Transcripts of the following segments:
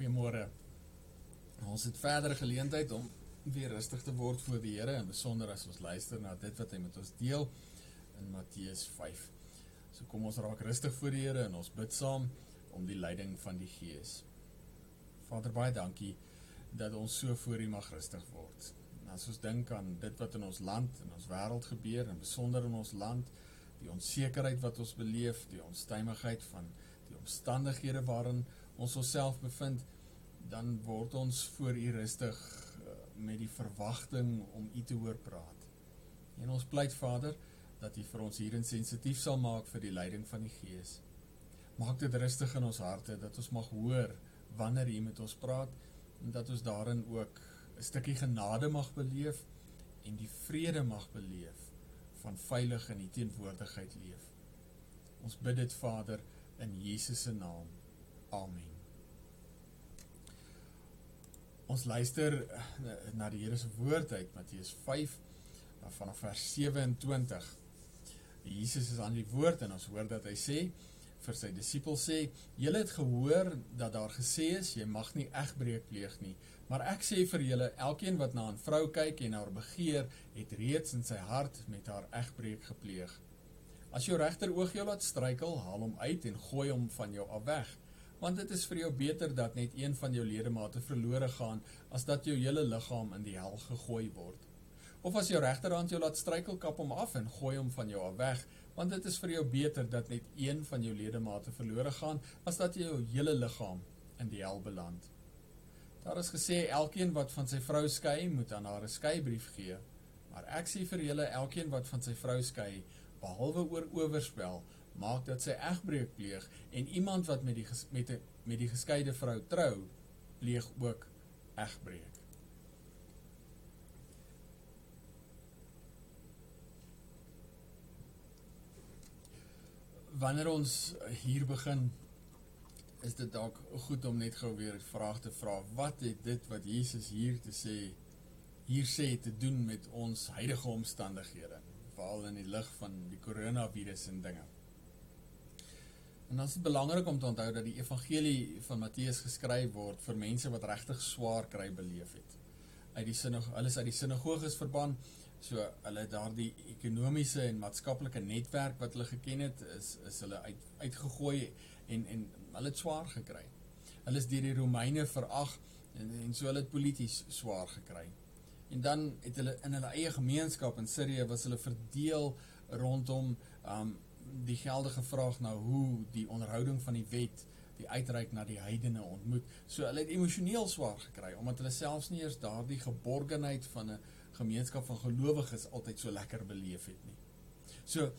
Goeiemôre. Ons het verdere geleentheid om weer rustig te word voor die Here en besonder as ons luister na dit wat hy met ons deel in Matteus 5. So kom ons raak rustig voor die Here en ons bid saam om die leiding van die Gees. Vader baie dankie dat ons so voor U mag rustig word. En as ons dink aan dit wat in ons land en ons wêreld gebeur en besonder in ons land, die onsekerheid wat ons beleef, die onstuimigheid van die omstandighede waarin ons onsself bevind, dan word ons voor U rustig uh, met die verwagting om U te hoor praat. En ons pleit Vader dat U vir ons hierin sensitief sal maak vir die leiding van die Gees. Maak dit rustig in ons harte dat ons mag hoor wanneer U met ons praat en dat ons daarin ook 'n stukkie genade mag beleef en die vrede mag beleef van veilig in U teenwoordigheid leef. Ons bid dit Vader in Jesus se naam. Amen. Ons luister eh, na die Here se woord uit Matteus 5 vanaf vers 27. Jesus is aan die woord en ons hoor dat hy sê vir sy disippels sê: "Julle het gehoor dat daar gesê is jy mag nie egbreek pleeg nie, maar ek sê vir julle, elkeen wat na 'n vrou kyk en haar begeer, het reeds in sy hart met haar egbreek gepleeg. As jou regter oog jou laat struikel, haal hom uit en gooi hom van jou af weg." Want dit is vir jou beter dat net een van jou ledemate verlore gaan as dat jou hele liggaam in die hel gegooi word. Of as jou regterhand jou laat struikel, kap hom af en gooi hom van jou af weg, want dit is vir jou beter dat net een van jou ledemate verlore gaan as dat jou hele liggaam in die hel beland. Daar is gesê elkeen wat van sy vrou skei, moet aan haar 'n skeibrief gee. Maar ek sê vir julle elkeen wat van sy vrou skei, behalwe oor oorspel, maak dat sy egbreek pleeg en iemand wat met die met die met die geskeide vrou trou pleeg ook egbreek. Wanneer ons hier begin is dit dalk goed om net gou weer 'n vraag te vra. Wat het dit wat Jesus hier te sê hier sê te doen met ons huidige omstandighede, veral in die lig van die koronavirus en dinge? En dan is dit belangrik om te onthou dat die evangelie van Matteus geskryf word vir mense wat regtig swaar kry beleef het. Uit die sinne hulle is uit die sinagoges verban, so hulle daardie ekonomiese en maatskaplike netwerk wat hulle geken het, is is hulle uit uitgegooi en en hulle het swaar gekry. Hulle is deur die Romeine verag en en so hulle het polities swaar gekry. En dan het hulle in hulle eie gemeenskap in Sirië was hulle verdeel rondom um die geldige vraag nou hoe die onderhouding van die wet die uitreik na die heidene ontmoet. So hulle het emosioneel swaar gekry omdat hulle selfs nie eers daardie geborgenheid van 'n gemeenskap van gelowiges altyd so lekker beleef het nie. So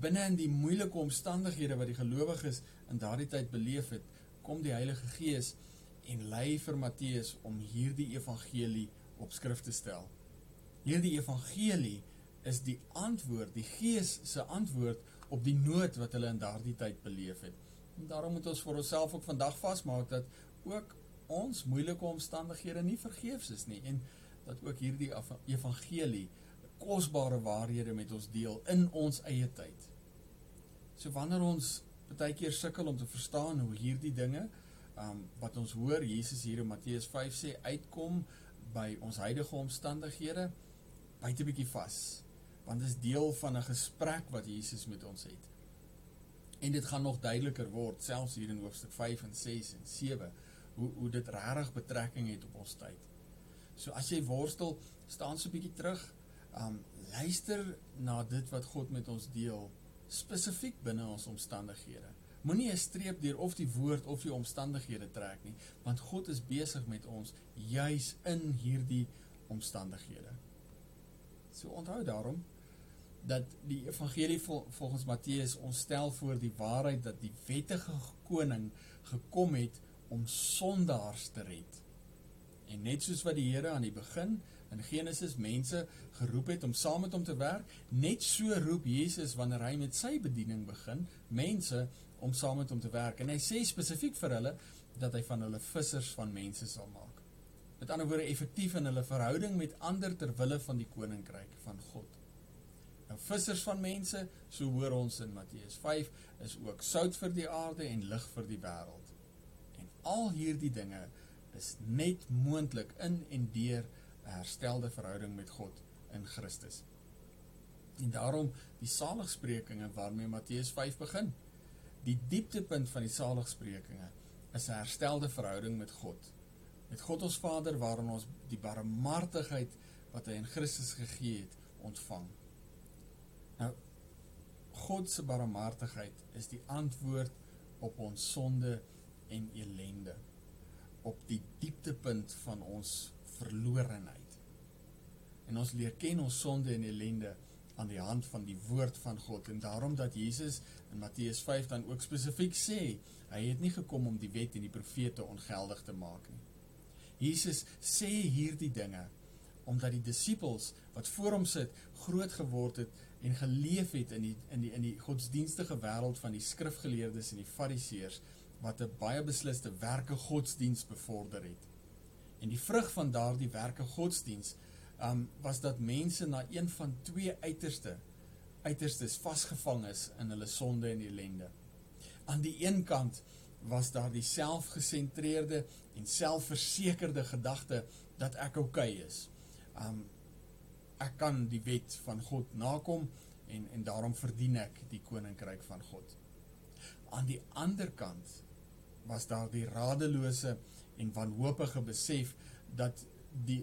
binne in die moeilike omstandighede wat die gelowiges in daardie tyd beleef het, kom die Heilige Gees en lei vir Matteus om hierdie evangelie op skrif te stel. Hierdie evangelie is die antwoord, die Gees se antwoord op die nood wat hulle in daardie tyd beleef het. En daarom moet ons vir onsself ook vandag vasmaak dat ook ons moeilike omstandighede nie vergeefs is nie en dat ook hierdie evangelie kosbare waarhede met ons deel in ons eie tyd. So wanneer ons baie keer sukkel om te verstaan hoe hierdie dinge um, wat ons hoor Jesus hier in Matteus 5 sê uitkom by ons huidige omstandighede, byt 'n bietjie vas want dit is deel van 'n gesprek wat Jesus met ons het. En dit gaan nog duideliker word selfs hier in hoofstuk 5 en 6 en 7 hoe hoe dit regtig betrekking het op ons tyd. So as jy worstel, staan so 'n bietjie terug, um luister na dit wat God met ons deel spesifiek binne ons omstandighede. Moenie 'n streep deur of die woord of die omstandighede trek nie, want God is besig met ons juis in hierdie omstandighede. So onthou daarom dat die evangelie vol, volgens Matteus ons stel voor die waarheid dat die wettige koning gekom het om sondaars te red. En net soos wat die Here aan die begin in Genesis mense geroep het om saam met hom te werk, net so roep Jesus wanneer hy met sy bediening begin, mense om saam met hom te werk. En hy sê spesifiek vir hulle dat hy van hulle vissers van mense sal maak. Met ander woorde effektief in hulle verhouding met ander ter wille van die koninkryk van God. Nou vissers van mense, so hoor ons in Matteus 5, is ook sout vir die aarde en lig vir die wêreld. En al hierdie dinge is net moontlik in en deur 'n herstelde verhouding met God in Christus. En daarom die saligsprekinge waarmee Matteus 5 begin. Die dieptepunt van die saligsprekinge is 'n herstelde verhouding met God. Met God ons Vader waarin ons die barmhartigheid wat hy in Christus gegee het, ontvang. Nou God se barmhartigheid is die antwoord op ons sonde en ellende op die dieptepunt van ons verlorenheid. En ons leer ken ons sonde en ellende aan die hand van die woord van God en daarom dat Jesus in Matteus 5 dan ook spesifiek sê, hy het nie gekom om die wet en die profete ongeldig te maak nie. Jesus sê hierdie dinge omdat die disippels wat voor hom sit groot geword het en geleef het in die in die in die godsdienstige wêreld van die skrifgeleerdes en die fariseërs wat 'n baie besliste werke godsdiens bevorder het. En die vrug van daardie werke godsdiens um was dat mense na een van twee uiterste uiterstes vasgevang is in hulle sonde en ellende. Aan die een kant was daar die selfgesentreerde en selfversekerde gedagte dat ek oukei okay is. Um ek kan die wet van God nakom en en daarom verdien ek die koninkryk van God. Aan die ander kant was daar die radelose en wanhoopige besef dat die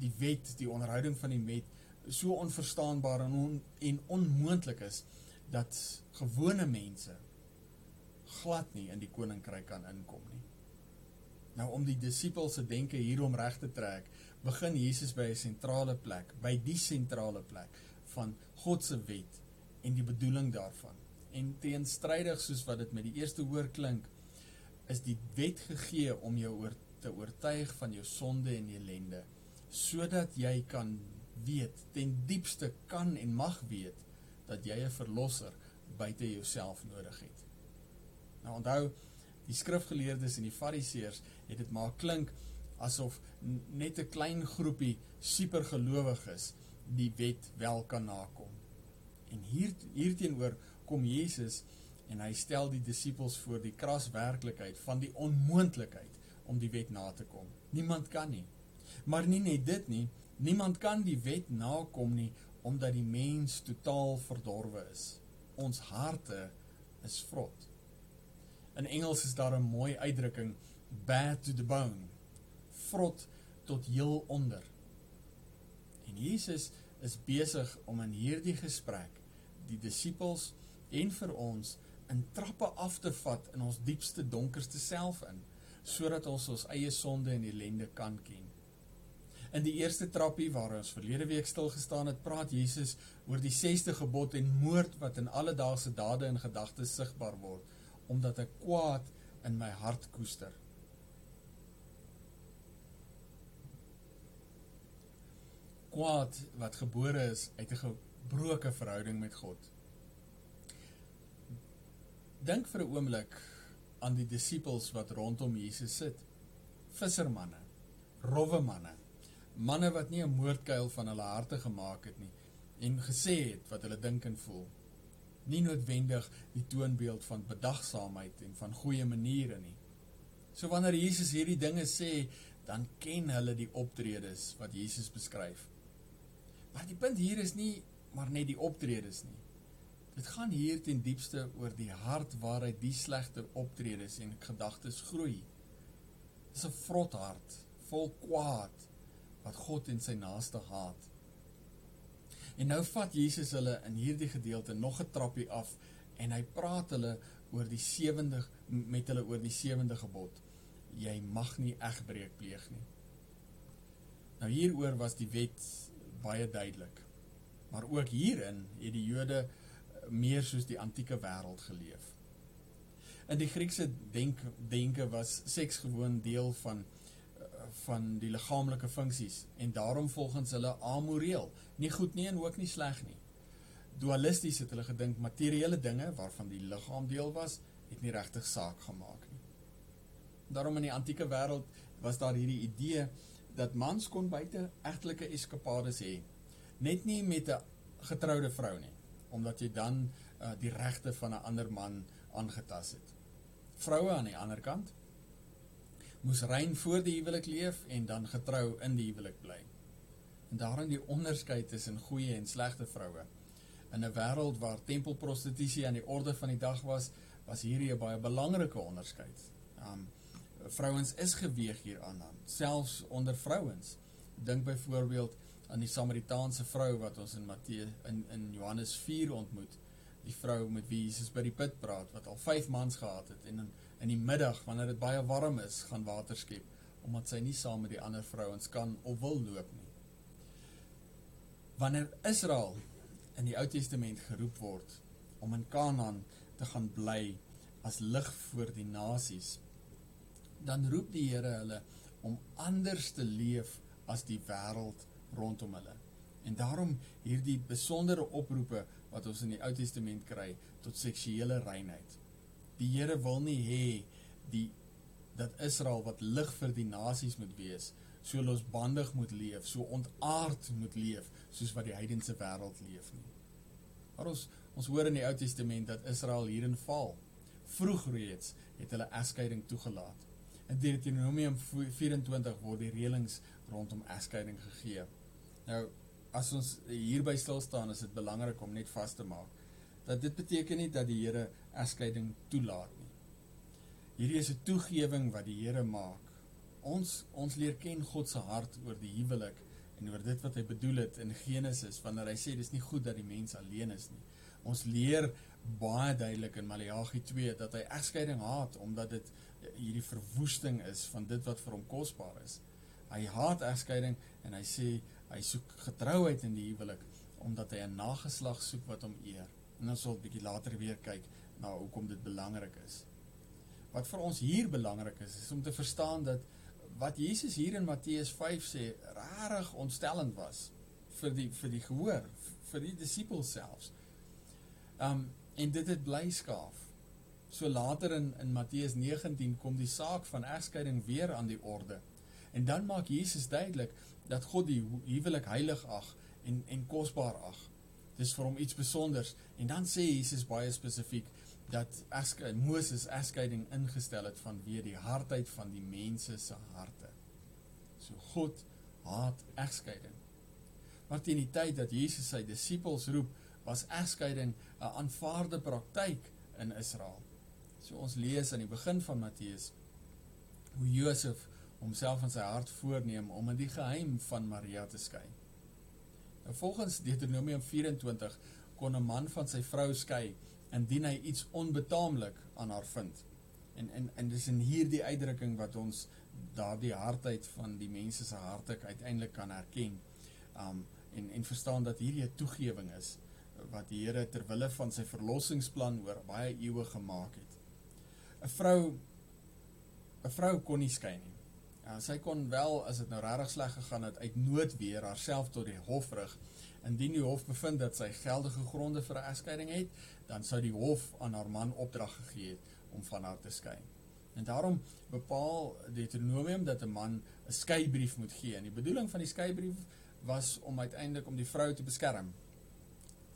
die wet, die onderhouding van die wet so onverstaanbaar en on, en onmoontlik is dat gewone mense glad nie in die koninkryk kan inkom nie. Nou om die disippels se denke hierom reg te trek, begin Jesus by 'n sentrale plek, by die sentrale plek van God se wet en die bedoeling daarvan. En teenstrydig soos wat dit met die eerste hoor klink, is die wet gegee om jou oor te oortuig van jou sonde en ellende, sodat jy kan weet, ten diepste kan en mag weet dat jy 'n verlosser buite jouself nodig het. Nou onthou, die skrifgeleerdes en die fariseërs het dit maar klink asof net 'n klein groepie supergelowiges die wet wel kan nakom. En hier hierteenoor kom Jesus en hy stel die disippels voor die kras werklikheid van die onmoontlikheid om die wet na te kom. Niemand kan nie. Maar nie net dit nie, niemand kan die wet nakom nie omdat die mens totaal verdorwe is. Ons harte is vrot. In Engels is daar 'n mooi uitdrukking bad to the bone vrot tot heel onder. En Jesus is besig om in hierdie gesprek die disippels en vir ons in trappe af te vat in ons diepste donkerste self in sodat ons ons eie sonde en ellende kan ken. In die eerste trappie waar ons verlede week stil gestaan het, praat Jesus oor die 6ste gebod en moord wat in alledaagse dade en gedagtes sigbaar word omdat ek kwaad in my hart koester. Kwaad wat gebore is uit 'n gebroke verhouding met God. Dink vir 'n oomblik aan die disippels wat rondom Jesus sit. Vissermanne, rowwe manne, manne wat nie 'n moordkuil van hulle harte gemaak het nie en gesê het wat hulle dink en voel. Nie noodwendig die toonbeeld van bedagsaamheid en van goeie maniere nie. So wanneer Jesus hierdie dinge sê, dan ken hulle die optredes wat Jesus beskryf. Maar die punt hier is nie maar net die optredes nie. Dit gaan hier ten diepste oor die hart waaruit die slegte optredes en gedagtes groei. Dis 'n vrot hart, vol kwaad wat God en sy naaste haat. En nou vat Jesus hulle in hierdie gedeelte nog 'n trappie af en hy praat hulle oor die sewende met hulle oor die sewende gebod. Jy mag nie egbreek pleeg nie. Nou hieroor was die wet baie duidelik. Maar ook hierin het die Jode eh, meer soos die antieke wêreld geleef. In die Griekse denk denke was seks gewoon deel van eh, van die liggaamlike funksies en daarom volgens hulle amoreel, nie goed nie en ook nie sleg nie. Dualisties het hulle gedink materiële dinge waarvan die liggaam deel was, het nie regtig saak gemaak nie. Daarom in die antieke wêreld was daar hierdie idee dat mans kon buite egtelike eskapades hê net nie met 'n getroude vrou nie omdat jy dan uh, die regte van 'n ander man aangetas het vroue aan die ander kant moes rein voor die huwelik leef en dan getrou in die huwelik bly. En daarin die onderskeid tussen goeie en slegte vroue. In 'n wêreld waar tempelprostitusie aan die orde van die dag was, was hierdie 'n baie belangrike onderskeid. Um vrouens is geweeg hieraan aan, selfs onder vrouens. Dink byvoorbeeld aan die Samaritaanse vrou wat ons in Matteus in in Johannes 4 ontmoet. Die vrou met wie Jesus by die put praat wat al 5 mans gehad het en in in die middag wanneer dit baie warm is, gaan water skep omdat sy nie saam met die ander vrouens kan of wil loop nie. Wanneer Israel in die Ou Testament geroep word om in Kanaan te gaan bly as lig vir die nasies, dan roep die Here hulle om anders te leef as die wêreld rondom hulle. En daarom hierdie besondere oproepe wat ons in die Ou Testament kry tot seksuele reinheid. Die Here wil nie hê die dat Israel wat lig vir die nasies moet wees, so losbandig moet leef, so ontaard moet leef soos wat die heidense wêreld leef nie. Maar ons ons hoor in die Ou Testament dat Israel hierin val. Vroeg reeds het hulle egskeiding toegelaat. In Deuteronomium 24 word die reëlings rondom egskeiding gegee. Nou, as ons hierby stil staan, is dit belangrik om net vas te maak dat dit beteken nie dat die Here egskeiding toelaat nie. Hierdie is 'n toegewing wat die Here maak. Ons ons leer ken God se hart oor die huwelik en oor dit wat hy bedoel het in Genesis wanneer hy sê dis nie goed dat die mens alleen is nie. Ons leer baie duidelik in Maleagi 2 dat hy egskeiding haat omdat dit hierdie verwoesting is van dit wat vir hom kosbaar is. Hy haat egskeiding en hy sê hy soek getrouheid in die huwelik omdat hy 'n nageslag soek wat hom eer. En ons sal 'n bietjie later weer kyk na hoekom dit belangrik is. Wat vir ons hier belangrik is, is om te verstaan dat wat Jesus hier in Matteus 5 sê regtig ontstellend was vir die vir die gehoor, vir die disippels selfs. Um en dit het bly skaaf. So later in in Matteus 19 kom die saak van egskeiding weer aan die orde. En dan maak Jesus duidelik dat God die huwelik heilig ag en en kosbaar ag. Dis vir hom iets spesonders en dan sê Jesus baie spesifiek dat eske Moses egskeiding ingestel het vanweë die hardheid van die mense se harte. So God haat egskeiding. Maar teen die tyd dat Jesus sy disippels roep, was egskeiding 'n aanvaarde praktyk in Israel. So ons lees aan die begin van Matteus hoe Josef homself in sy hart voorneem om in die geheim van Maria te skei. Nou volgens Deuteronomium 24 kon 'n man van sy vrou skei indien hy iets onbetaamlik aan haar vind. En en en dis in hierdie uitdrukking wat ons daardie hardheid van die mense se harte uiteindelik kan herken. Um en en verstaan dat hierdie 'n toegewing is wat die Here ter wille van sy verlossingsplan oor baie eeue gemaak het. 'n Vrou 'n vrou kon nie skei nie. Ja, sy kon wel as dit nou regtig sleg gegaan het uit noodweer haarself tot die hof rig. Indien die hof bevind dat sy geldige gronde vir 'n egskeiding het, dan sou die hof aan haar man opdrag gegee het om van haar te skei. En daarom bepaal Deuteronomium dat 'n man 'n skeibrief moet gee. En die bedoeling van die skeibrief was om uiteindelik om die vrou te beskerm.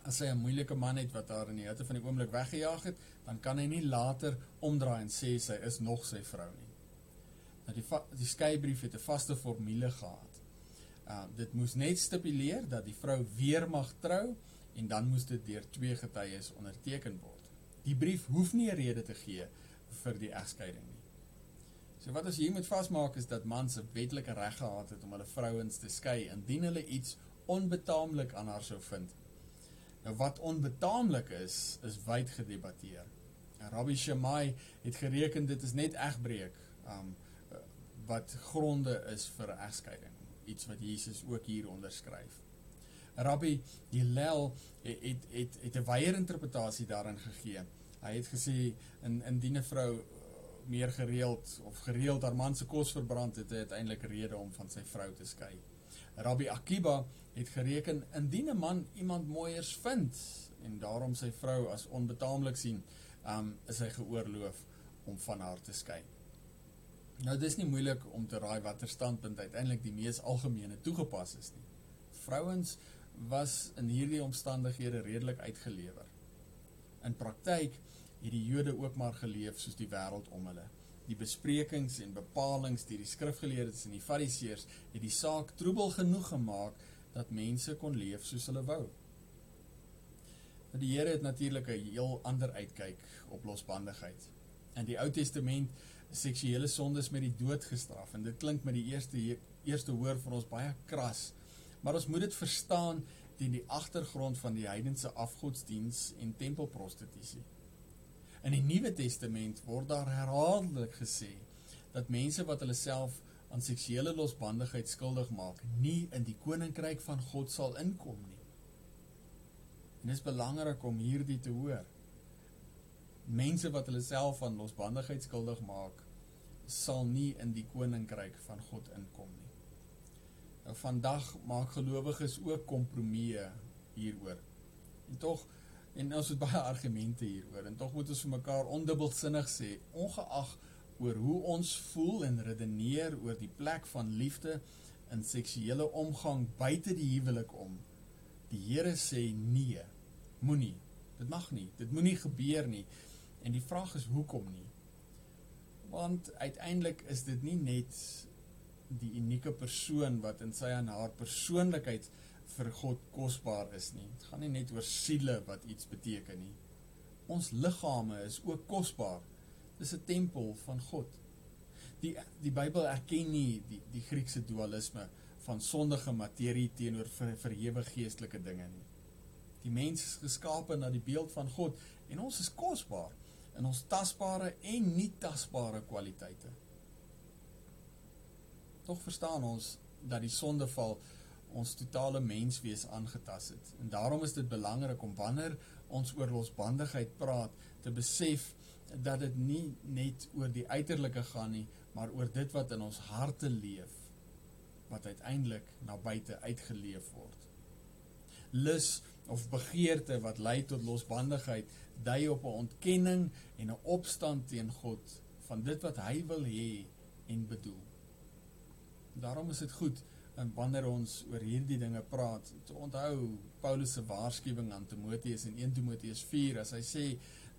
As sy 'n moeilike man het wat haar in die hitte van die oomblik weggejaag het, dan kan hy nie later omdraai en sê sy is nog sy vrou nie. Nou die die skeibrief het 'n vaste formule gehad. Uh dit moes net stipuleer dat die vrou weer mag trou en dan moes dit deur twee getuies onderteken word. Die brief hoef nie 'n rede te gee vir die egskeiding nie. So wat ons hier moet vasmaak is dat mans 'n wetlike reg gehad het om hulle vrouens te skei indien hulle iets onbetaamlik aan haar sou vind. Nou wat onbetaamlik is, is wyd gedebatteer. En Rabbi Shammai het gereken dit is net egbreek, um wat gronde is vir egskeiding, iets wat Jesus ook hier onderskryf. Rabbi Hillel het het het, het 'n wyeer interpretasie daarin gegee. Hy het gesê in indien 'n vrou uh, meer gereeld of gereeld haar man se kos verbrand het, het hy uiteindelik rede om van sy vrou te skei. Rabbi Akiba het gereken indien 'n man iemand mooiers vind en daarom sy vrou as onbetaamlik sien, um, is hy geoorloof om van haar te skei. Nou dis nie moeilik om te raai watter standpunt uiteindelik die mees algemene toegepas is nie. Vrouens was in hierdie omstandighede redelik uitgelewer. In praktyk het die Jode ook maar geleef soos die wêreld om hulle. Die besprekings en bepalinge deur die skrifgeleerdes en die fariseërs het die saak troebel genoeg gemaak dat mense kon leef soos hulle wou. Maar die Here het natuurlik 'n heel ander uitkyk op losbandigheid. In die Ou Testament seksuele sondes met die dood gestraf en dit klink met die eerste eerste hoor van ons baie kras. Maar ons moet dit verstaan teen die agtergrond van die heidense afgodsdiens en tempelprostitusie. In die Nuwe Testament word daar herhaaldelik gesê dat mense wat hulle self aan seksuele losbandigheid skuldig maak, nie in die koninkryk van God sal inkom nie. En dit is belangrik om hierdie te hoor. Mense wat hulle self aan losbandigheid skuldig maak, sal nie in die koninkryk van God inkom nie. Nou vandag maak gelowiges ook kompromieë hieroor. En tog en ons het baie argumente hieroor en tog moet ons vir mekaar ondubbelsinnig sê ongeag oor hoe ons voel en redeneer oor die plek van liefde in seksuele omgang buite die huwelik om die Here sê nee moenie dit mag nie dit moenie gebeur nie. En die vraag is hoekom nie? Want uiteindelik is dit nie net die unieke persoon wat in sy en haar persoonlikheid vir God kosbaar is nie. Dit gaan nie net oor siele wat iets beteken nie. Ons liggame is ook kosbaar. Dis 'n tempel van God. Die die Bybel erken nie die die Griekse dualisme van sondige materie teenoor ver, verhewe geestelike dinge nie. Die mens is geskape na die beeld van God en ons is kosbaar in ons tasbare en nie tasbare kwaliteite. Tog verstaan ons dat die sondeval ons totale menswees aangetas het. En daarom is dit belangrik om wanneer ons oor losbandigheid praat, te besef dat dit nie net oor die uiterlike gaan nie, maar oor dit wat in ons harte leef wat uiteindelik na buite uitgeleef word. Lus of begeerte wat lei tot losbandigheid dui op 'n ontkenning en 'n opstand teen God van dit wat hy wil hê en bedoel. Daarom is dit goed en wanneer ons oor hierdie dinge praat, te onthou Paulus se waarskuwing aan Timoteus in 1 Timoteus 4 as hy sê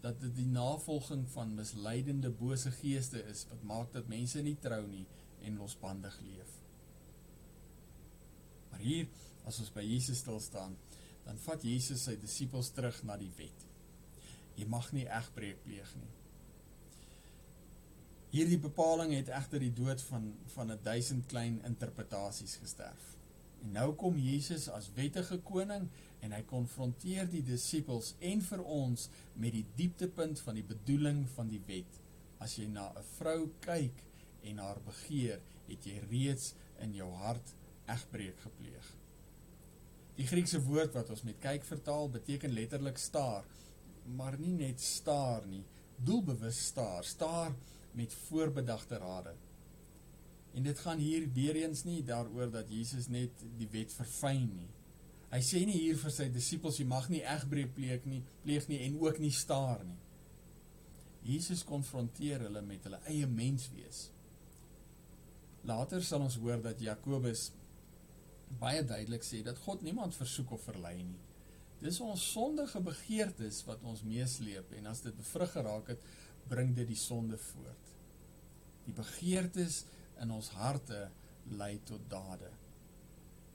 dat dit die navolging van misleidende bose geeste is wat maak dat mense nie trou nie en losbandig leef. Maar hier as ons by Jesus stil staan, dan vat Jesus sy disippels terug na die wet. Jy mag nie egbreek pleeg nie. Hierdie bepaling het egter die dood van van 'n duisend klein interpretasies gesterf. En nou kom Jesus as wettige koning en hy konfronteer die disippels en vir ons met die dieptepunt van die bedoeling van die wet. As jy na 'n vrou kyk en haar begeer, het jy reeds in jou hart egbreek gepleeg. Die Griekse woord wat ons met kyk vertaal beteken letterlik staar, maar nie net staar nie, doelbewus staar, staar met voorbedagte rade. En dit gaan hier weer eens nie daaroor dat Jesus net die wet verfyn nie. Hy sê nie hier vir sy disippels jy mag nie egbreek pleeg nie, pleeg nie en ook nie staar nie. Jesus konfronteer hulle met hulle eie menswees. Later sal ons hoor dat Jakobus baie duidelik sê dat God niemand versoek of verlei nie. Dis ons sondige begeertes wat ons meesleep en as dit bevrug geraak het, bring dit die sonde voort. Die begeertes in ons harte lei tot dade.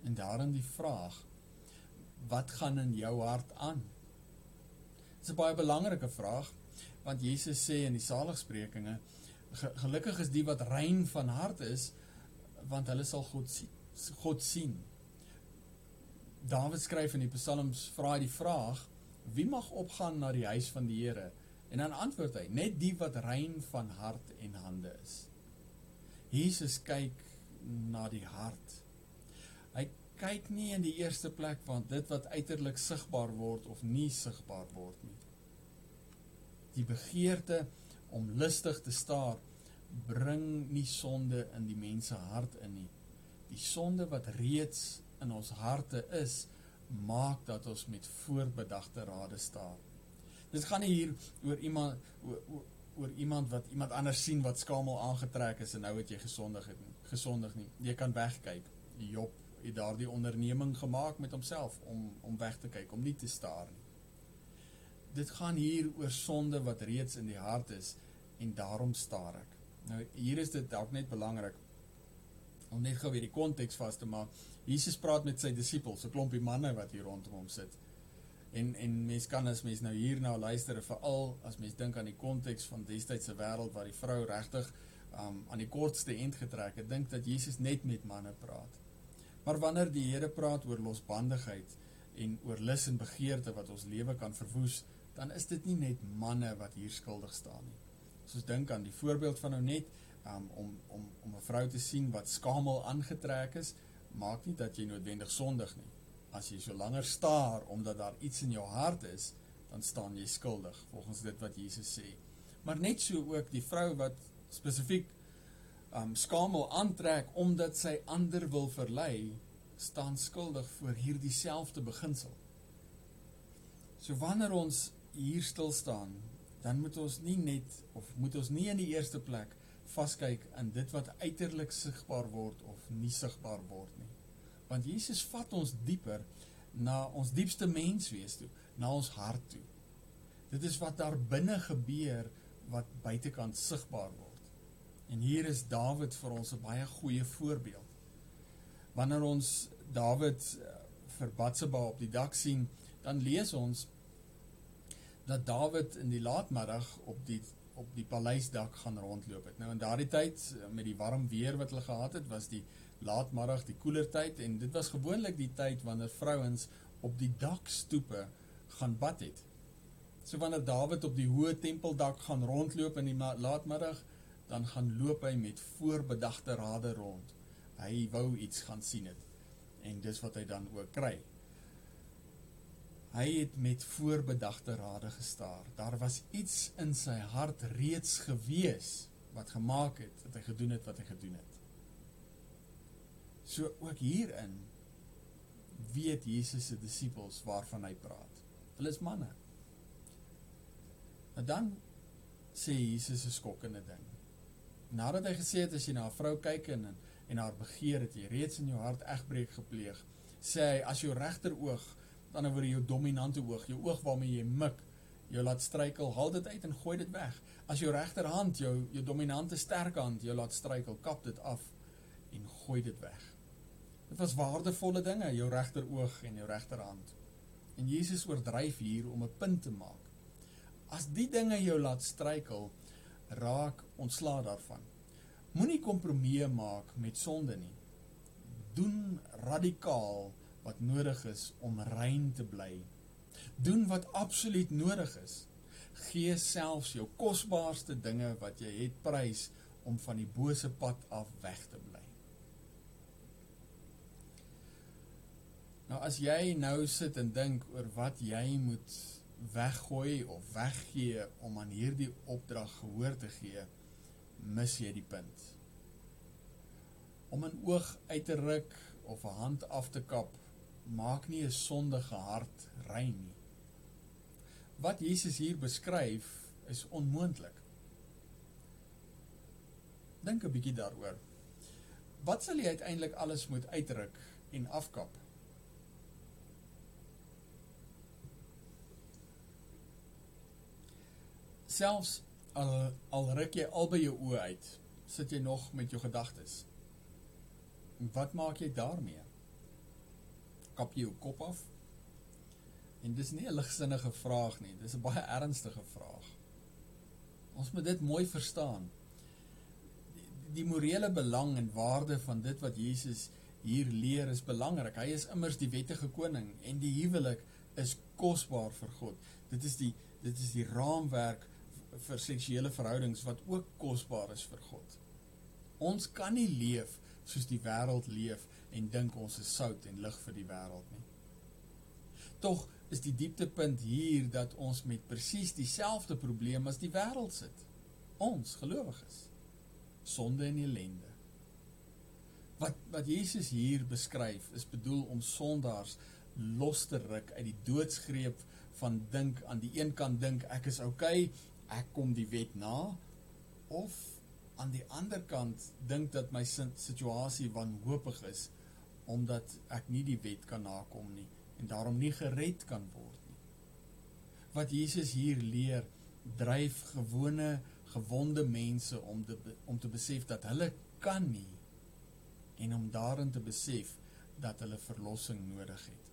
En daarin die vraag, wat gaan in jou hart aan? Dit is 'n baie belangrike vraag, want Jesus sê in die saligsprekinge, gelukkig is die wat rein van hart is, want hulle sal God sien. God sien. Dawid skryf in die Psalms vra hy die vraag, wie mag opgaan na die huis van die Here? En dan antwoord hy, net die wat rein van hart en hande is. Jesus kyk na die hart. Hy kyk nie in die eerste plek want dit wat uiterlik sigbaar word of nie sigbaar word nie. Die begeerte om lustig te staar bring nie sonde in die mense hart in nie. Die sonde wat reeds in ons harte is, maak dat ons met voorbedagte rade staar. Dit gaan nie hier oor iemand oor, oor, oor iemand wat iemand anders sien wat skamel aangetrek is en nou het jy gesondig het gesondig nie. Jy kan wegkyk. Job het daardie onderneming gemaak met homself om om weg te kyk, om nie te staar nie. Dit gaan hier oor sonde wat reeds in die hart is en daarom staar ek. Nou hier is dit dalk net belangrik om net gou weer die konteks vas te maak. Jesus praat met sy disippels, 'n klompie manne wat hier rondom hom sit. En en mens kan as mens nou hier na luister, veral as mens dink aan die konteks van destydse wêreld waar die vrou regtig um, aan die kortste end getrek het, dink dat Jesus net met manne praat. Maar wanneer die Here praat oor losbandigheid en oor lus en begeerte wat ons lewe kan verwoes, dan is dit nie net manne wat hier skuldig staan nie. Soos dink aan die voorbeeld van nou net um, om om om 'n vrou te sien wat skamel aangetrek is, maak nie dat jy noodwendig sondig nie. As jy so langer staar omdat daar iets in jou hart is, dan staan jy skuldig volgens dit wat Jesus sê. Maar net so ook die vrou wat spesifiek um skamel aantrek omdat sy ander wil verlei, staan skuldig voor hierdie selfde beginsel. So wanneer ons hier stil staan, dan moet ons nie net of moet ons nie in die eerste plek vaskyk in dit wat uiterlik sigbaar word of nie sigbaar word nie. Want Jesus vat ons dieper na ons diepste menswees toe, na ons hart toe. Dit is wat daar binne gebeur wat buitekant sigbaar word. En hier is Dawid vir ons 'n baie goeie voorbeeld. Wanneer ons Dawid eh, vir Batseba op die dak sien, dan lees ons dat Dawid in die laatmiddag op die op die paleisdak gaan rondloop het. Nou in daardie tyd met die warm weer wat hulle gehad het, was die laatmiddag die koeler tyd en dit was gewoonlik die tyd wanneer vrouens op die dakstoepe gaan bad het. So wanneer Dawid op die hoë tempeldak gaan rondloop in die laatmiddag, dan gaan loop hy met voorbedagte rade rond. Hy wou iets gaan sien het en dis wat hy dan ook kry. Hy het met voorbedagte rade gestaar. Daar was iets in sy hart reeds gewees wat gemaak het dat hy gedoen het wat hy gedoen het. So ook hierin weet Jesus se disippels waarvan hy praat. Hulle is manne. En dan sê Jesus 'n skokkende ding. Nadat hy gesê het as jy na 'n vrou kyk en en haar begeer het jy reeds in jou hart egbreek gepleeg, sê hy as jou regteroog dan oor jou dominante oog, jou oog waarmee jy mik, jou laat struikel, haal dit uit en gooi dit weg. As jou regterhand, jou jou dominante sterk hand jou laat struikel, kap dit af en gooi dit weg. Dit was waardevolle dinge, jou regteroog en jou regterhand. En Jesus oordryf hier om 'n punt te maak. As die dinge jou laat struikel, raak ontslaa daarvan. Moenie kompromieë maak met sonde nie. Doen radikaal wat nodig is om rein te bly. Doen wat absoluut nodig is. Gee selfs jou kosbaarste dinge wat jy het prys om van die bose pad af weg te bly. Nou as jy nou sit en dink oor wat jy moet weggooi of weggee om aan hierdie opdrag gehoor te gee, mis jy die punt. Om 'n oog uit te ruk of 'n hand af te kap maak nie 'n sondige hart rein nie. Wat Jesus hier beskryf is onmoontlik. Dink 'n bietjie daaroor. Wat sal jy uiteindelik alles moet uitdruk en afkap? Selfs al al ruk jy albei jou oë uit, sit jy nog met jou gedagtes. Wat maak jy daarmee? kap jy jou kop af? En dis nie 'n ligsinnige vraag nie, dis 'n baie ernstige vraag. Ons moet dit mooi verstaan. Die, die morele belang en waarde van dit wat Jesus hier leer is belangrik. Hy is immers die wettige koning en die huwelik is kosbaar vir God. Dit is die dit is die raamwerk vir seksuele verhoudings wat ook kosbaar is vir God. Ons kan nie leef soos die wêreld leef en dink ons is sout en lig vir die wêreld nie. Tog is die dieptepunt hier dat ons met presies dieselfde probleem as die wêreld sit. Ons gelowiges. Sonde en ellende. Wat wat Jesus hier beskryf is bedoel om sondaars los te ruk uit die doodsgreep van dink aan die een kant dink ek is oukei, okay, ek kom die wet na of aan die ander kant dink dat my situasie wanhoopig is omdat ek nie die wet kan nakom nie en daarom nie gered kan word nie. Wat Jesus hier leer, dryf gewone gewonde mense om te om te besef dat hulle kan nie en om daarin te besef dat hulle verlossing nodig het.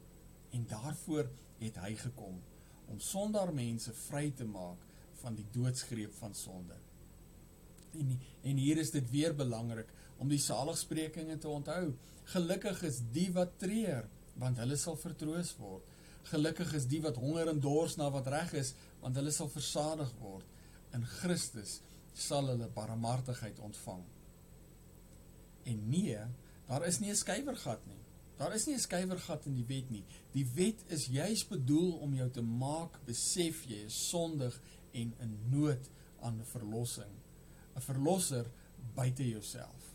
En daarvoor het hy gekom om sondaar mense vry te maak van die doodsgreep van sonde. En en hier is dit weer belangrik om die saligsprekinge te onthou. Gelukkig is die wat treur, want hulle sal vertroos word. Gelukkig is die wat honger en dors na wat reg is, want hulle sal versadig word. In Christus sal hulle barmhartigheid ontvang. En nee, daar is nie 'n skuiwergat nie. Daar is nie 'n skuiwergat in die wet nie. Die wet is juis bedoel om jou te maak besef jy is sondig en in nood aan verlossing. 'n Verlosser buite jouself.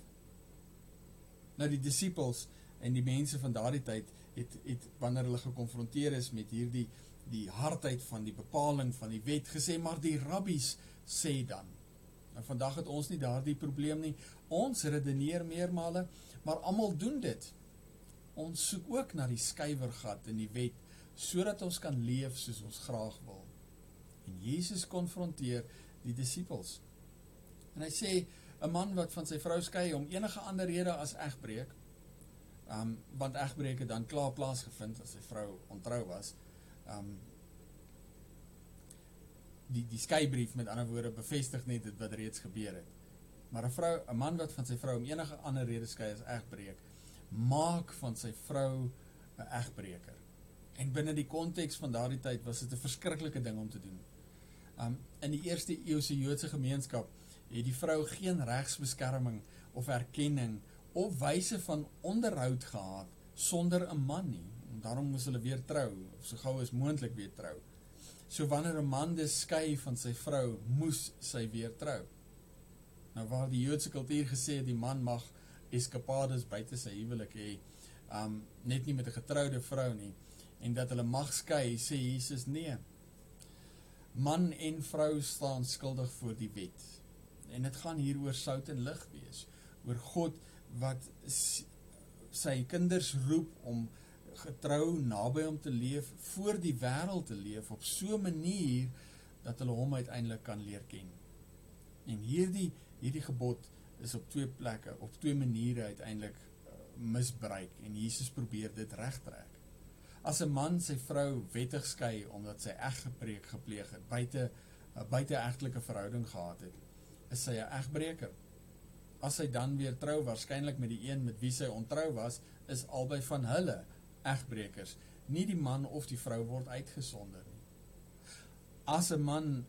Nou die disippels en die mense van daardie tyd het het wanneer hulle gekonfronteer is met hierdie die hardheid van die bepaling van die wet gesê maar die rabbies sê dan. Nou vandag het ons nie daardie probleem nie. Ons redeneer meermale, maar almal doen dit ons soek ook na die skuiwergat in die wet sodat ons kan leef soos ons graag wil. En Jesus konfronteer die disippels. En hy sê 'n man wat van sy vrou skei om enige ander rede as egbreek, um want egbreek het dan klaar plaasgevind as sy vrou ontrou was. Um die die skeibrief met ander woorde bevestig net dit wat reeds gebeur het. Maar 'n vrou, 'n man wat van sy vrou om enige ander rede skei as egbreek, maak van sy vrou 'n egbreker. En binne die konteks van daardie tyd was dit 'n verskriklike ding om te doen. Um in die eerste eeuse Joodse gemeenskap het die vrou geen regsbeskerming of erkenning of wyse van onderhoud gehad sonder 'n man nie. En daarom moes hulle weer trou, of so gou as moontlik weer trou. So wanneer 'n man dus skei van sy vrou, moes sy weer trou. Nou waar die Joodse kultuur gesê die man mag eskapades buite sy huwelik hê, um net nie met 'n getroude vrou nie en dat hulle mag skei, sê Jesus nee. Man en vrou staan skuldig voor die wet. En dit gaan hier oor sout en lig wees, oor God wat sy kinders roep om getrou naby hom te leef, voor die wêreld te leef op so 'n manier dat hulle hom uiteindelik kan leer ken. En hierdie hierdie gebod is op twee plekke, op twee maniere uiteindelik uh, misbruik en Jesus probeer dit regtrek. As 'n man sy vrou wettig skei omdat sy egbreek gepleeg het, buite 'n buiteegtelike verhouding gehad het, is sy 'n egbreker. As sy dan weer trou waarskynlik met die een met wie sy ontrou was, is albei van hulle egbrekers. Nie die man of die vrou word uitgesonder nie. As 'n man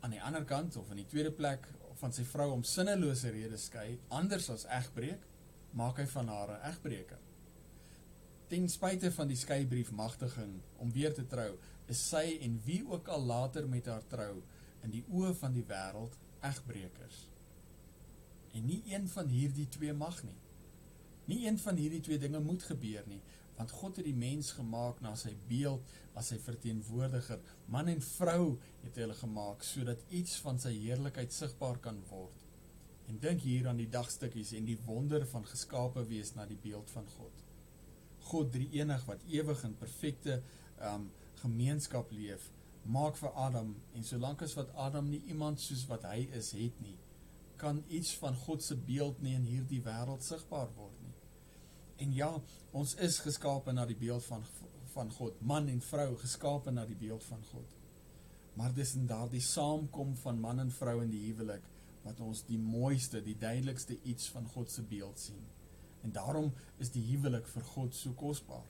aan die ander kant of in die tweede plek van sy vrou om sinnelose redes skei, anders as egbreek, maak hy van haar 'n egbreker. Ten spyte van die skeibrief magtiging om weer te trou, is sy en wie ook al later met haar trou in die oë van die wêreld egbrekers. En nie een van hierdie twee mag nie. Nie een van hierdie twee dinge moet gebeur nie, want God het die mens gemaak na sy beeld as sy verteenwoordiger. Man en vrou het hy hulle gemaak sodat iets van sy heerlikheid sigbaar kan word. En dink hier aan die dagstukkies en die wonder van geskape wees na die beeld van God. God drie enig wat ewig in perfekte um gemeenskap leef, maak vir Adam en solank as wat Adam nie iemand soos wat hy is het nie, kan iets van God se beeld nie in hierdie wêreld sigbaar word nie. En ja, ons is geskape na die beeld van van God, man en vrou geskape na die beeld van God. Maar dis in daardie saamkom van man en vrou in die huwelik wat ons die mooiste, die duidelikste iets van God se beeld sien. En daarom is die huwelik vir God so kosbaar.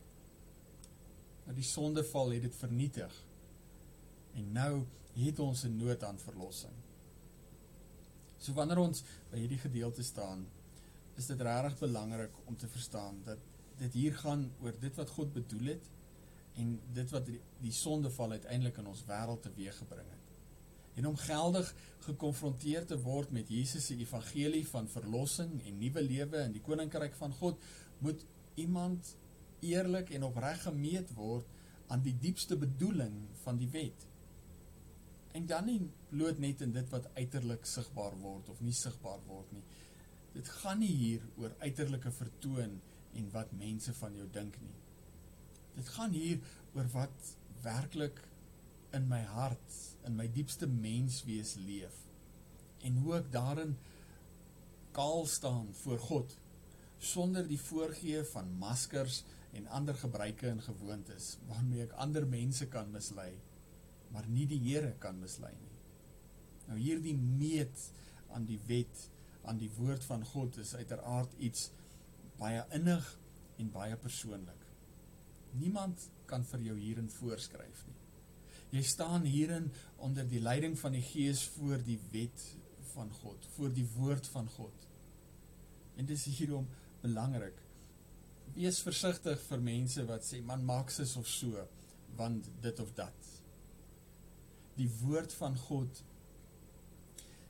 Nou die sondeval het dit vernietig. En nou het ons 'n nood aan verlossing. So wanneer ons by hierdie gedeelte staan, is dit regtig belangrik om te verstaan dat dit hier gaan oor dit wat God bedoel het en dit wat die, die sondeval uiteindelik in ons wêreld teweeggebring het. En om geldig gekonfronteer te word met Jesus se evangelie van verlossing en nuwe lewe in die koninkryk van God, moet iemand eerlik en opreg gemeet word aan die diepste bedoeling van die wet. En dan nie bloot net in dit wat uiterlik sigbaar word of nie sigbaar word nie. Dit gaan nie hier oor uiterlike vertoon en wat mense van jou dink nie. Dit gaan hier oor wat werklik in my hart, in my diepste menswees leef. en hoe ek daarin kaal staan voor God sonder die voorgee van maskers en ander gebruike en gewoontes waarmee ek ander mense kan mislei maar nie die Here kan mislei nie. Nou hierdie meet aan die wet, aan die woord van God is uiteraard iets baie innig en baie persoonlik. Niemand kan vir jou hierin voorskryf nie. Jy staan hierin onder die leiding van die Gees voor die wet van God, voor die woord van God. En dis hierom belangrik. Wees versigtig vir mense wat sê man maak sis of so want dit of dat. Die woord van God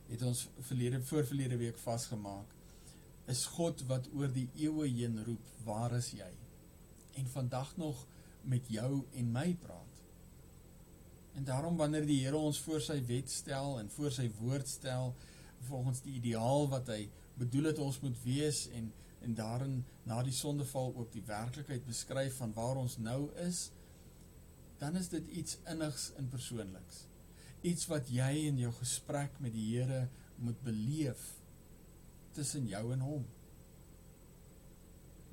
het ons verlede voorverlede week vasgemaak is God wat oor die eeue heen roep, waar is jy? En vandag nog met jou en my praat. En daarom wanneer die Here ons voor sy wet stel en voor sy woord stel volgens die ideaal wat hy bedoel het ons moet wees en en daarin na die sondeval ook die werklikheid beskryf van waar ons nou is, dan is dit iets innigs en persoonliks. Iets wat jy in jou gesprek met die Here moet beleef tussen jou en hom.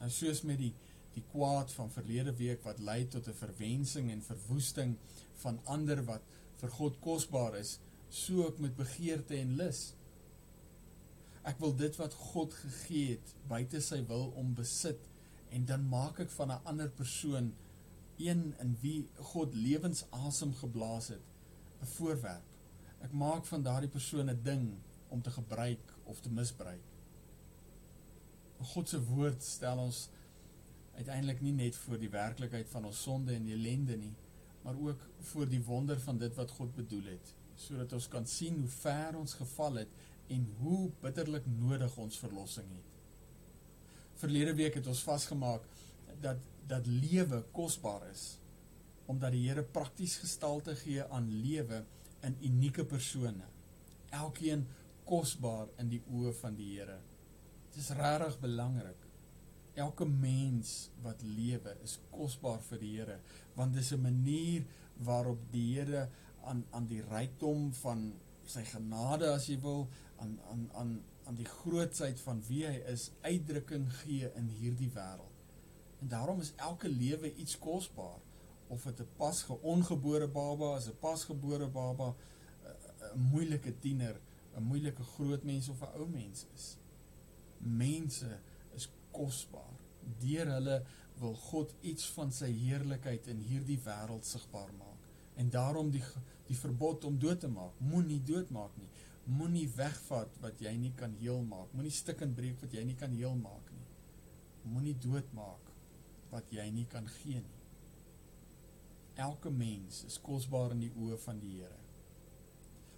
Nou soos met die die kwaad van verlede week wat lei tot 'n verwensing en verwoesting van ander wat vir God kosbaar is, so ook met begeerte en lus. Ek wil dit wat God gegee het buite sy wil om besit en dan maak ek van 'n ander persoon een in wie God lewensasem geblaas het 'n voorwerp. Ek maak van daardie persoon 'n ding om te gebruik of te misbruik. God se woord stel ons uiteindelik nie net voor die werklikheid van ons sonde en ellende nie, maar ook voor die wonder van dit wat God bedoel het, sodat ons kan sien hoe ver ons geval het en hoe bitterlik nodig ons verlossing het. Verlede week het ons vasgemaak dat dat lewe kosbaar is omdat die Here prakties gestalte gee aan lewe in unieke persone. Elkeen kosbaar in die oë van die Here. Dit is regtig belangrik elke mens wat lewe is kosbaar vir die Here want dis 'n manier waarop die Here aan aan die rykdom van sy genade as jy wil aan aan aan aan die grootsheid van wie hy is uitdrukking gee in hierdie wêreld. En daarom is elke lewe iets kosbaar of dit 'n pasge ongebore baba is, 'n pasgebore baba, 'n moeilike tiener, 'n moeilike groot mens of 'n ou mens is. Mense kosbaar. Deur hulle wil God iets van sy heerlikheid in hierdie wêreld sigbaar maak. En daarom die die verbod om dood te maak. Moenie doodmaak nie. Moenie wegvat wat jy nie kan heel maak. Moenie stik en breek wat jy nie kan heel maak nie. Moenie doodmaak wat jy nie kan gee nie. Elke mens is kosbaar in die oë van die Here.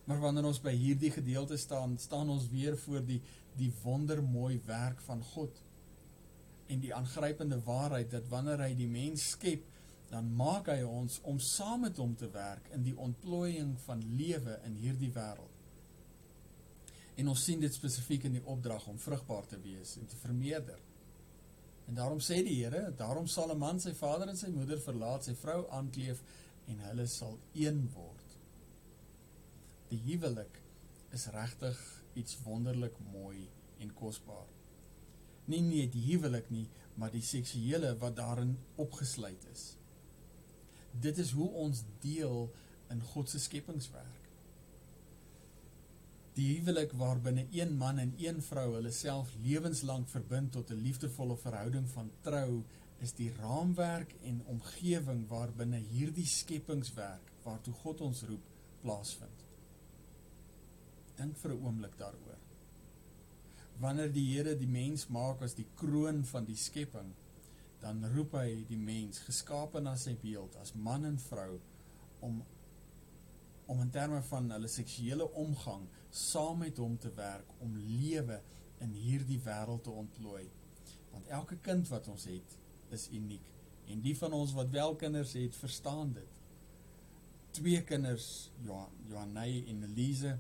Maar wanneer ons by hierdie gedeelte staan, staan ons weer voor die die wondermooi werk van God en die aangrypende waarheid dat wanneer hy die mens skep, dan maak hy ons om saam met hom te werk in die ontplooiing van lewe in hierdie wêreld. En ons sien dit spesifiek in die opdrag om vrugbaar te wees en te vermeerder. En daarom sê die Here, daarom sal 'n man sy vader en sy moeder verlaat, sy vrou aankleef en hulle sal een word. Die huwelik is regtig iets wonderlik mooi en kosbaar nie net die huwelik nie, maar die seksuele wat daarin opgesluit is. Dit is hoe ons deel in God se skepingswerk. Die huwelik waarbinne een man en een vrou hulle self lewenslank verbind tot 'n liefdevolle verhouding van trou, is die raamwerk en omgewing waarbinne hierdie skepingswerk waartoe God ons roep plaasvind. Dink vir 'n oomblik daaroor wanneer die Here die mens maak as die kroon van die skepping, dan roep hy die mens geskape na sy beeld as man en vrou om om in terme van hulle seksuele omgang saam met hom te werk om lewe in hierdie wêreld te ontplooi. Want elke kind wat ons het, is uniek en die van ons wat wel kinders het, verstaan dit. Twee kinders, Johan, Johanay en Elise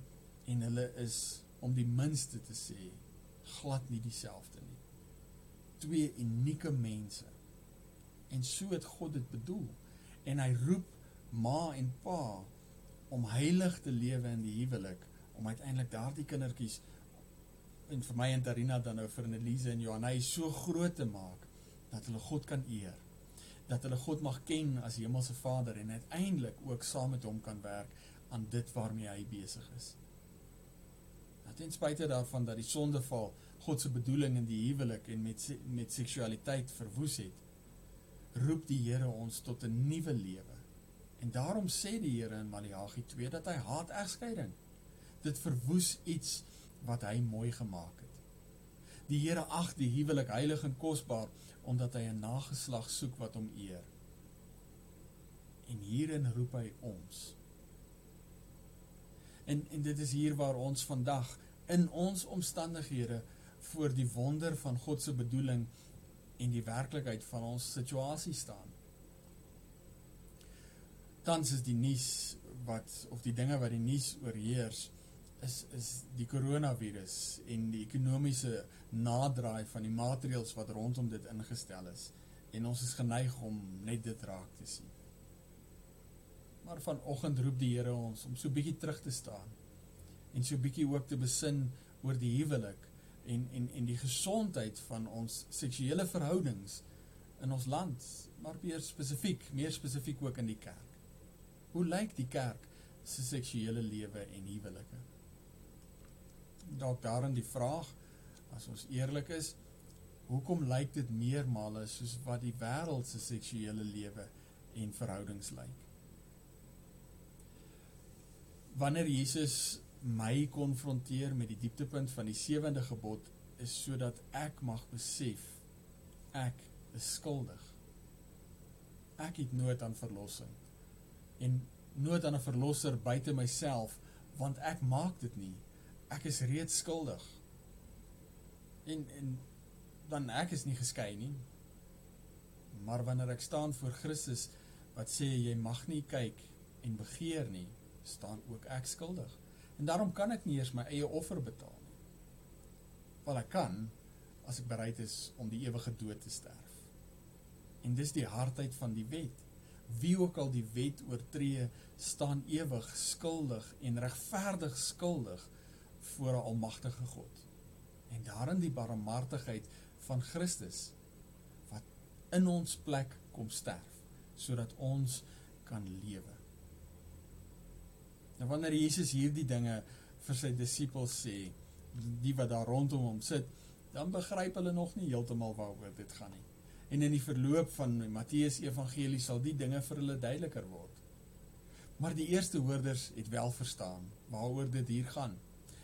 en hulle is om die minste te sê glad nie dieselfde nie. Twee unieke mense. En so het God dit bedoel. En hy roep ma en pa om heilig te lewe in die huwelik, om uiteindelik daardie kindertjies en vir my en Tarina dan nou vir Elise en Johanna so groot te maak dat hulle God kan eer. Dat hulle God mag ken as hemelse Vader en uiteindelik ook saam met hom kan werk aan dit waarmee hy besig is. Ten spyte daarvan dat die sondeval God se bedoeling in die huwelik en met met seksualiteit verwoes het, roep die Here ons tot 'n nuwe lewe. En daarom sê die Here in Maleagi 2 dat hy haat egskeiding. Dit verwoes iets wat hy mooi gemaak het. Die Here ag die huwelik heilig en kosbaar omdat hy 'n nageslag soek wat hom eer. En hierin roep hy ons. En en dit is hier waar ons vandag in ons omstandighede voor die wonder van God se bedoeling en die werklikheid van ons situasie staan. Tans is die nuus wat of die dinge wat die nuus oorheers is is die koronavirus en die ekonomiese naderdraai van die maatreëls wat rondom dit ingestel is en ons is geneig om net dit raak te sien. Maar vanoggend roep die Here ons om so bietjie terug te staan en so bietjie ook te besin oor die huwelik en en en die gesondheid van ons seksuele verhoudings in ons land, maar meer spesifiek, meer spesifiek ook in die kerk. Hoe lyk die kerk se seksuele lewe en huwelike? Dalk daarin die vraag as ons eerlik is, hoekom lyk dit meermale soos wat die wêreld se seksuele lewe en verhoudings lyk? Wanneer Jesus my konfronteer met die dieptepunt van die sewende gebod is sodat ek mag besef ek is skuldig. Ek het nood aan verlossing en nood aan 'n verlosser buite myself want ek maak dit nie. Ek is reeds skuldig. En en dan ek is nie geskei nie. Maar wanneer ek staan voor Christus wat sê jy mag nie kyk en begeer nie, staan ook ek skuldig. En daarom kan ek nie eers my eie offer betaal nie. Wel ek kan as ek bereid is om die ewige dood te sterf. En dis die hardheid van die wet. Wie ook al die wet oortree, staan ewig skuldig en regverdig skuldig voor 'n almagtige God. En daarin die barmhartigheid van Christus wat in ons plek kom sterf sodat ons kan lewe. Nou wanneer Jesus hierdie dinge vir sy disippels sê, die wat daar rondom hom sit, dan begryp hulle nog nie heeltemal waaroor dit gaan nie. En in die verloop van Matteus Evangelie sal die dinge vir hulle duideliker word. Maar die eerste hoorders het wel verstaan waaroor dit hier gaan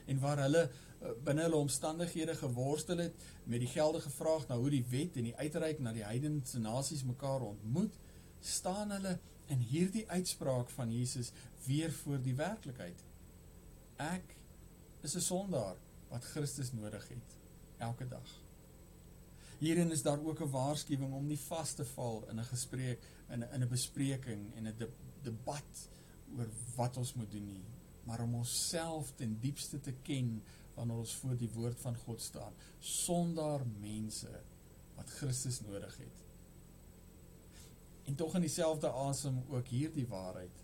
en waar hulle eh, binne hulle omstandighede geworstel het met die geldige vraag na hoe die wet en die uitreik na die heidense nasies mekaar ontmoet, staan hulle in hierdie uitspraak van Jesus weer voor die werklikheid. Ek is 'n sondaar wat Christus nodig het elke dag. Hierin is daar ook 'n waarskuwing om nie vas te val in 'n gesprek in 'n in 'n bespreking en 'n de, debat oor wat ons moet doen nie, maar om onsself ten diepste te ken wanneer ons voor die woord van God staan, sondaar mense wat Christus nodig het. En tog in dieselfde asem ook hierdie waarheid.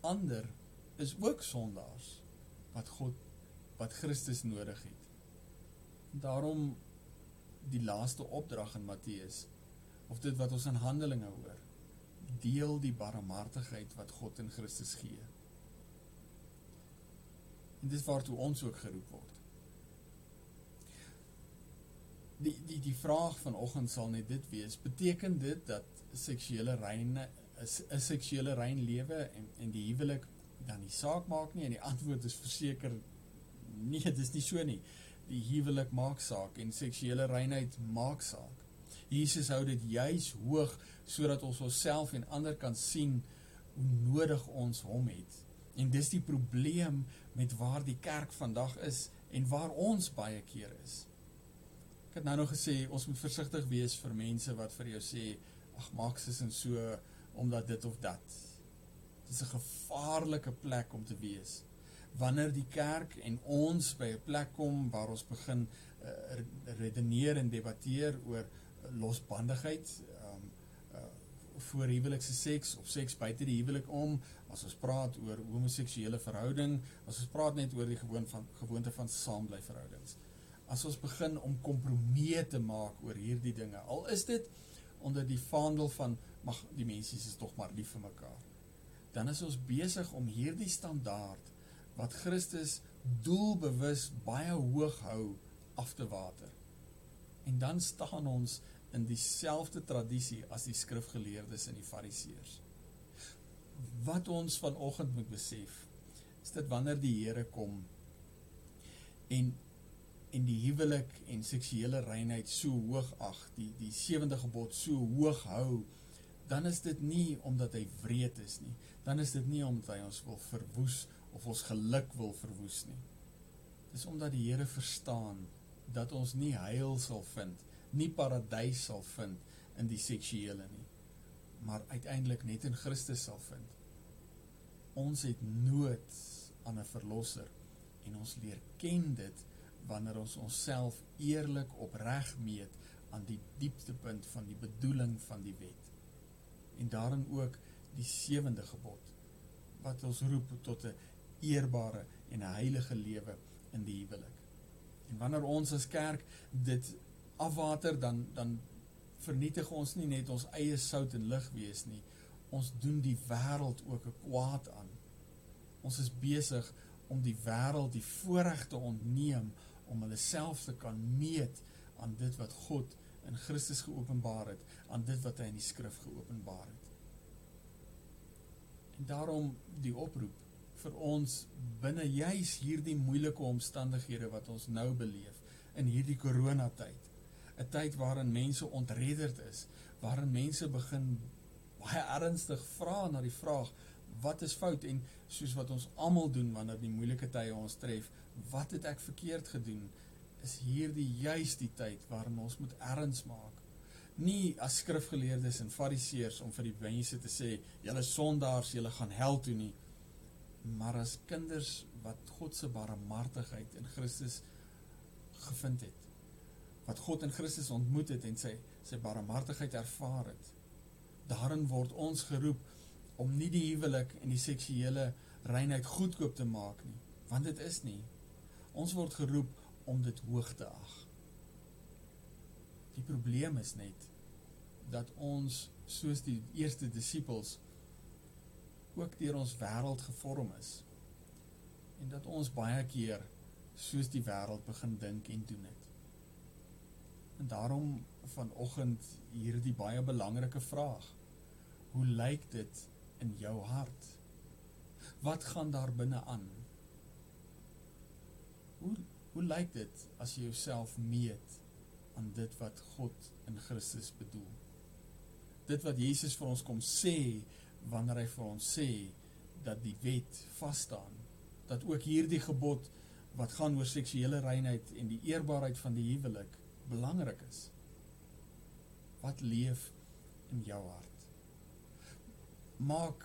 Ander is ook sondaars wat God wat Christus nodig het. Daarom die laaste opdrag in Matteus of dit wat ons in Handelinge hoor, deel die barmhartigheid wat God in Christus gee. En dis waartoe ons ook geroep word. Die die die vraag vanoggend sal net dit wees, beteken dit dat seksuele reine is 'n seksuele rein lewe en en die huwelik dan nie saak maak nie? En die antwoord is verseker nee dit is nie so nie. Die huwelik maak saak en seksuele reinheid maak saak. Jesus hou dit juis hoog sodat ons onsself en ander kan sien hoe nodig ons hom het. En dis die probleem met waar die kerk vandag is en waar ons baie keer is ek het nou nog gesê ons moet versigtig wees vir mense wat vir jou sê ag maak sis en so omdat dit of dat. Dit is 'n gevaarlike plek om te wees. Wanneer die kerk en ons by 'n plek kom waar ons begin uh, redeneer en debatteer oor losbandigheid, um uh, voor huwelikse seks of seks buite die huwelik om, as ons praat oor homoseksuele verhouding, as ons praat net oor die gewoon van gewoonte van saambly verhoudings. As ons begin om kompromieë te maak oor hierdie dinge, al is dit onder die vaandel van mag die mense is tog maar lief vir mekaar. Dan is ons besig om hierdie standaard wat Christus doelbewus baie hoog hou af te water. En dan staan ons in dieselfde tradisie as die skrifgeleerdes en die fariseërs. Wat ons vanoggend moet besef, is dit wanneer die Here kom en en die huwelik en seksuele reinheid so hoog ag, die die sewende gebod so hoog hou, dan is dit nie omdat hy wreed is nie. Dan is dit nie omdat hy ons wil verwoes of ons geluk wil verwoes nie. Dis omdat die Here verstaan dat ons nie heil sal vind, nie paradys sal vind in die seksuele nie, maar uiteindelik net in Christus sal vind. Ons het nood aan 'n verlosser en ons leer ken dit wanneer ons onsself eerlik opreg meet aan die dieptepunt van die bedoeling van die wet. En daarin ook die sewende gebod wat ons roep tot 'n eerbare en 'n heilige lewe in die huwelik. En wanneer ons as kerk dit afwater dan dan vernietig ons nie net ons eie sout en lig wees nie. Ons doen die wêreld ook 'n kwaad aan. Ons is besig om die wêreld die voorreg te ontneem om hulle self te kan meet aan dit wat God in Christus geopenbaar het, aan dit wat hy in die skrif geopenbaar het. En daarom die oproep vir ons binne juis hierdie moeilike omstandighede wat ons nou beleef in hierdie coronatyd. 'n Tyd waarin mense ontredderd is, waarin mense begin baie ernstig vra na die vraag wat is fout en soos wat ons almal doen wanneer die moeilike tye ons tref, wat het ek verkeerd gedoen? Is hierdie juis die tyd waarin ons moet erns maak? Nie as skrifgeleerdes en fariseërs om vir die mense te sê julle sondaars, julle gaan hel toe nie, maar as kinders wat God se barmhartigheid in Christus gevind het. Wat God in Christus ontmoet het en sy sy barmhartigheid ervaar het. Daarin word ons geroep om nie die huwelik en die seksuele reinheid goedkoop te maak nie, want dit is nie. Ons word geroep om dit hoog te ag. Die probleem is net dat ons soos die eerste disippels ook deur ons wêreld gevorm is en dat ons baie keer soos die wêreld begin dink en doen het. En daarom vanoggend hierdie baie belangrike vraag. Hoe lyk dit in jou hart? Wat gaan daar binne aan? Hoe hoe lyk dit as jy jouself meet aan dit wat God in Christus bedoel? Dit wat Jesus vir ons kom sê wanneer hy vir ons sê dat die wet vas staan, dat ook hierdie gebod wat gaan oor seksuele reinheid en die eerbaarheid van die huwelik belangrik is. Wat leef in jou hart? Maak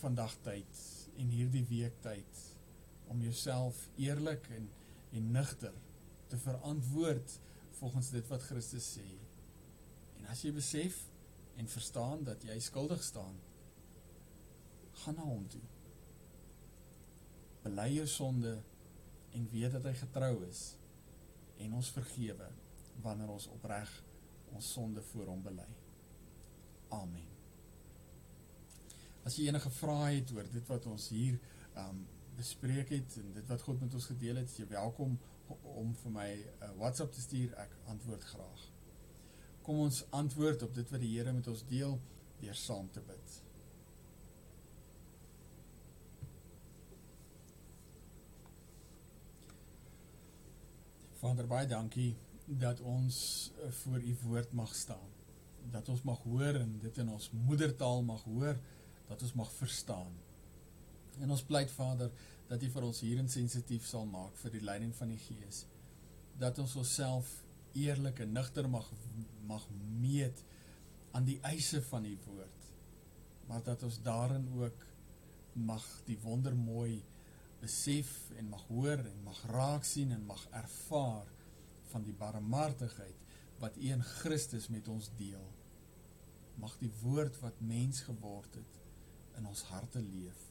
vandag tyd en hierdie week tyd om jouself eerlik en en nugter te verantwoord volgens dit wat Christus sê. En as jy besef en verstaan dat jy skuldig staan, gaan na hom toe. Bely jou sonde en weet dat hy getrou is en ons vergewe wanneer ons opreg ons sonde voor hom bely. Amen. As jy enige vrae het oor dit wat ons hier um bespreek het en dit wat God met ons gedeel het, jy welkom om vir my 'n uh, WhatsApp te stuur. Ek antwoord graag. Kom ons antwoord op dit wat die Here met ons deel deur saam te bid. Vader, baie dankie dat ons uh, voor u woord mag staan. Dat ons mag hoor en dit in ons moedertaal mag hoor dat ons mag verstaan. En ons pleit Vader dat U vir ons hierin sensitief sal maak vir die leiding van die Gees. Dat ons onsself eerlik en nugter mag mag meet aan die eise van U woord. Maar dat ons daarin ook mag die wonder mooi besef en mag hoor en mag raak sien en mag ervaar van die barmhartigheid wat U in Christus met ons deel. mag die woord wat mens geword het in ons harte leef.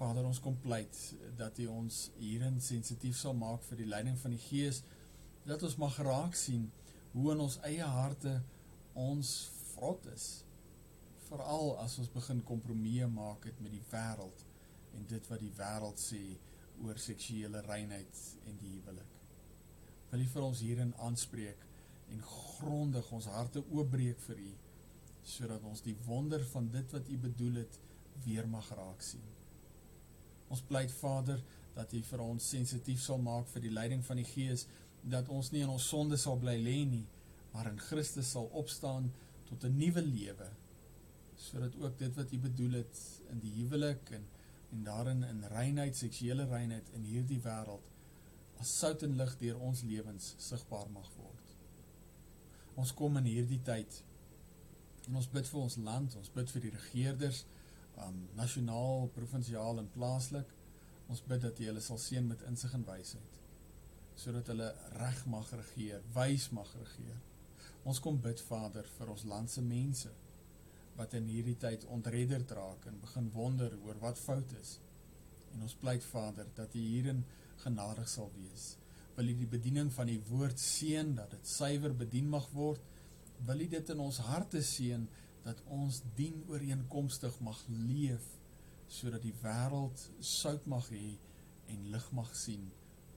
Vader, ons kom pleit dat U ons hierin sensitief sal maak vir die leiding van die Gees, dat ons mag raak sien hoe in ons eie harte ons vrot is. Veral as ons begin kompromieë maak het met die wêreld en dit wat die wêreld sê oor seksuele reinheid en die huwelik. Wil U vir ons hierin aanspreek en grondig ons harte oopbreek vir U sodat ons die wonder van dit wat U bedoel het weer mag raak sien. Ons pleit Vader dat U vir ons sensitief sal maak vir die leiding van die Gees dat ons nie in ons sonde sal bly lê nie, maar in Christus sal opstaan tot 'n nuwe lewe sodat ook dit wat U bedoel het in die huwelik en en daarin in reinheid, seksuele reinheid in hierdie wêreld as sout en lig deur ons lewens sigbaar mag word. Ons kom in hierdie tyd en ons bid vir ons land, ons bid vir die regerders, um nasionaal, provinsiaal en plaaslik. Ons bid dat U hulle sal seën met insig en wysheid sodat hulle reg mag regeer, wys mag regeer. Ons kom bid Vader vir ons land se mense wat in hierdie tyd ontredderd raak en begin wonder oor wat fout is. En ons pleit Vader dat U hierin genadig sal wees. Wil U die bediening van die woord seën dat dit suiwer bedien mag word. Wil U dit in ons harte seën dat ons dien ooreenkomstig mag leef sodat die wêreld sout mag hê en lig mag sien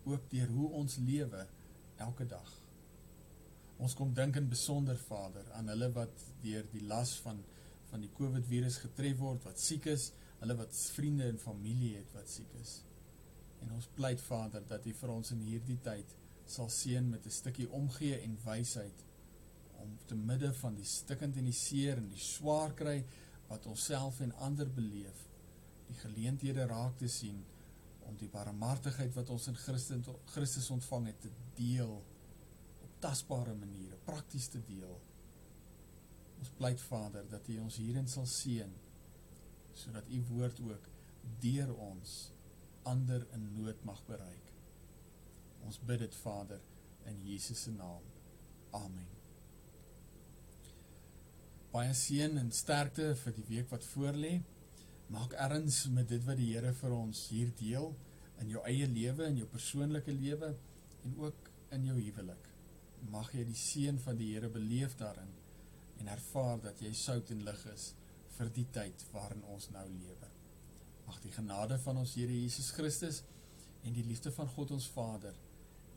ook deur hoe ons lewe elke dag. Ons kom dink in besonder Vader aan hulle wat deur die las van van die COVID virus getref word, wat siek is, hulle wat vriende en familie het wat siek is. En ons pleit Vader dat U vir ons in hierdie tyd sal seën met 'n stukkie omgee en wysheid om te midde van die stikkend en die seer en die swaar kry wat ons self en ander beleef, die geleenthede raak te sien om die barmhartigheid wat ons in Christus, Christus ontvang het te deel op tasbare maniere, prakties te deel. Ons pleit Vader dat U ons hierin sal seën sodat U woord ook deur ons ander in nood mag bereik. Ons bid dit Vader in Jesus se naam. Amen baie seën en sterkte vir die week wat voorlê. Maak erns met dit wat die Here vir ons hier deel in jou eie lewe, in jou persoonlike lewe en ook in jou huwelik. Mag jy die seën van die Here beleef daarin en ervaar dat jy sout en lig is vir die tyd waarin ons nou lewe. Mag die genade van ons Here Jesus Christus en die liefde van God ons Vader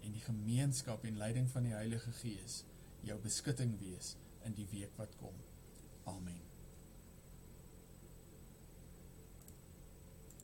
en die gemeenskap en leiding van die Heilige Gees jou beskutting wees in die week wat kom. Amen.